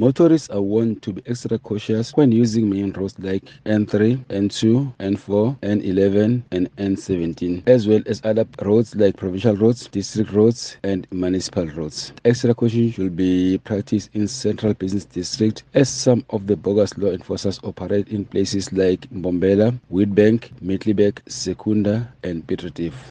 Motorists are warned to be extra cautious when using main roads like N3, N2, N4, N11, and N17, as well as other roads like provincial roads, district roads, and municipal roads. Extra caution should be practiced in Central Business District as some of the bogus law enforcers operate in places like Mbombela, Witbank, Middelburg, Secunda, and Piet Retief.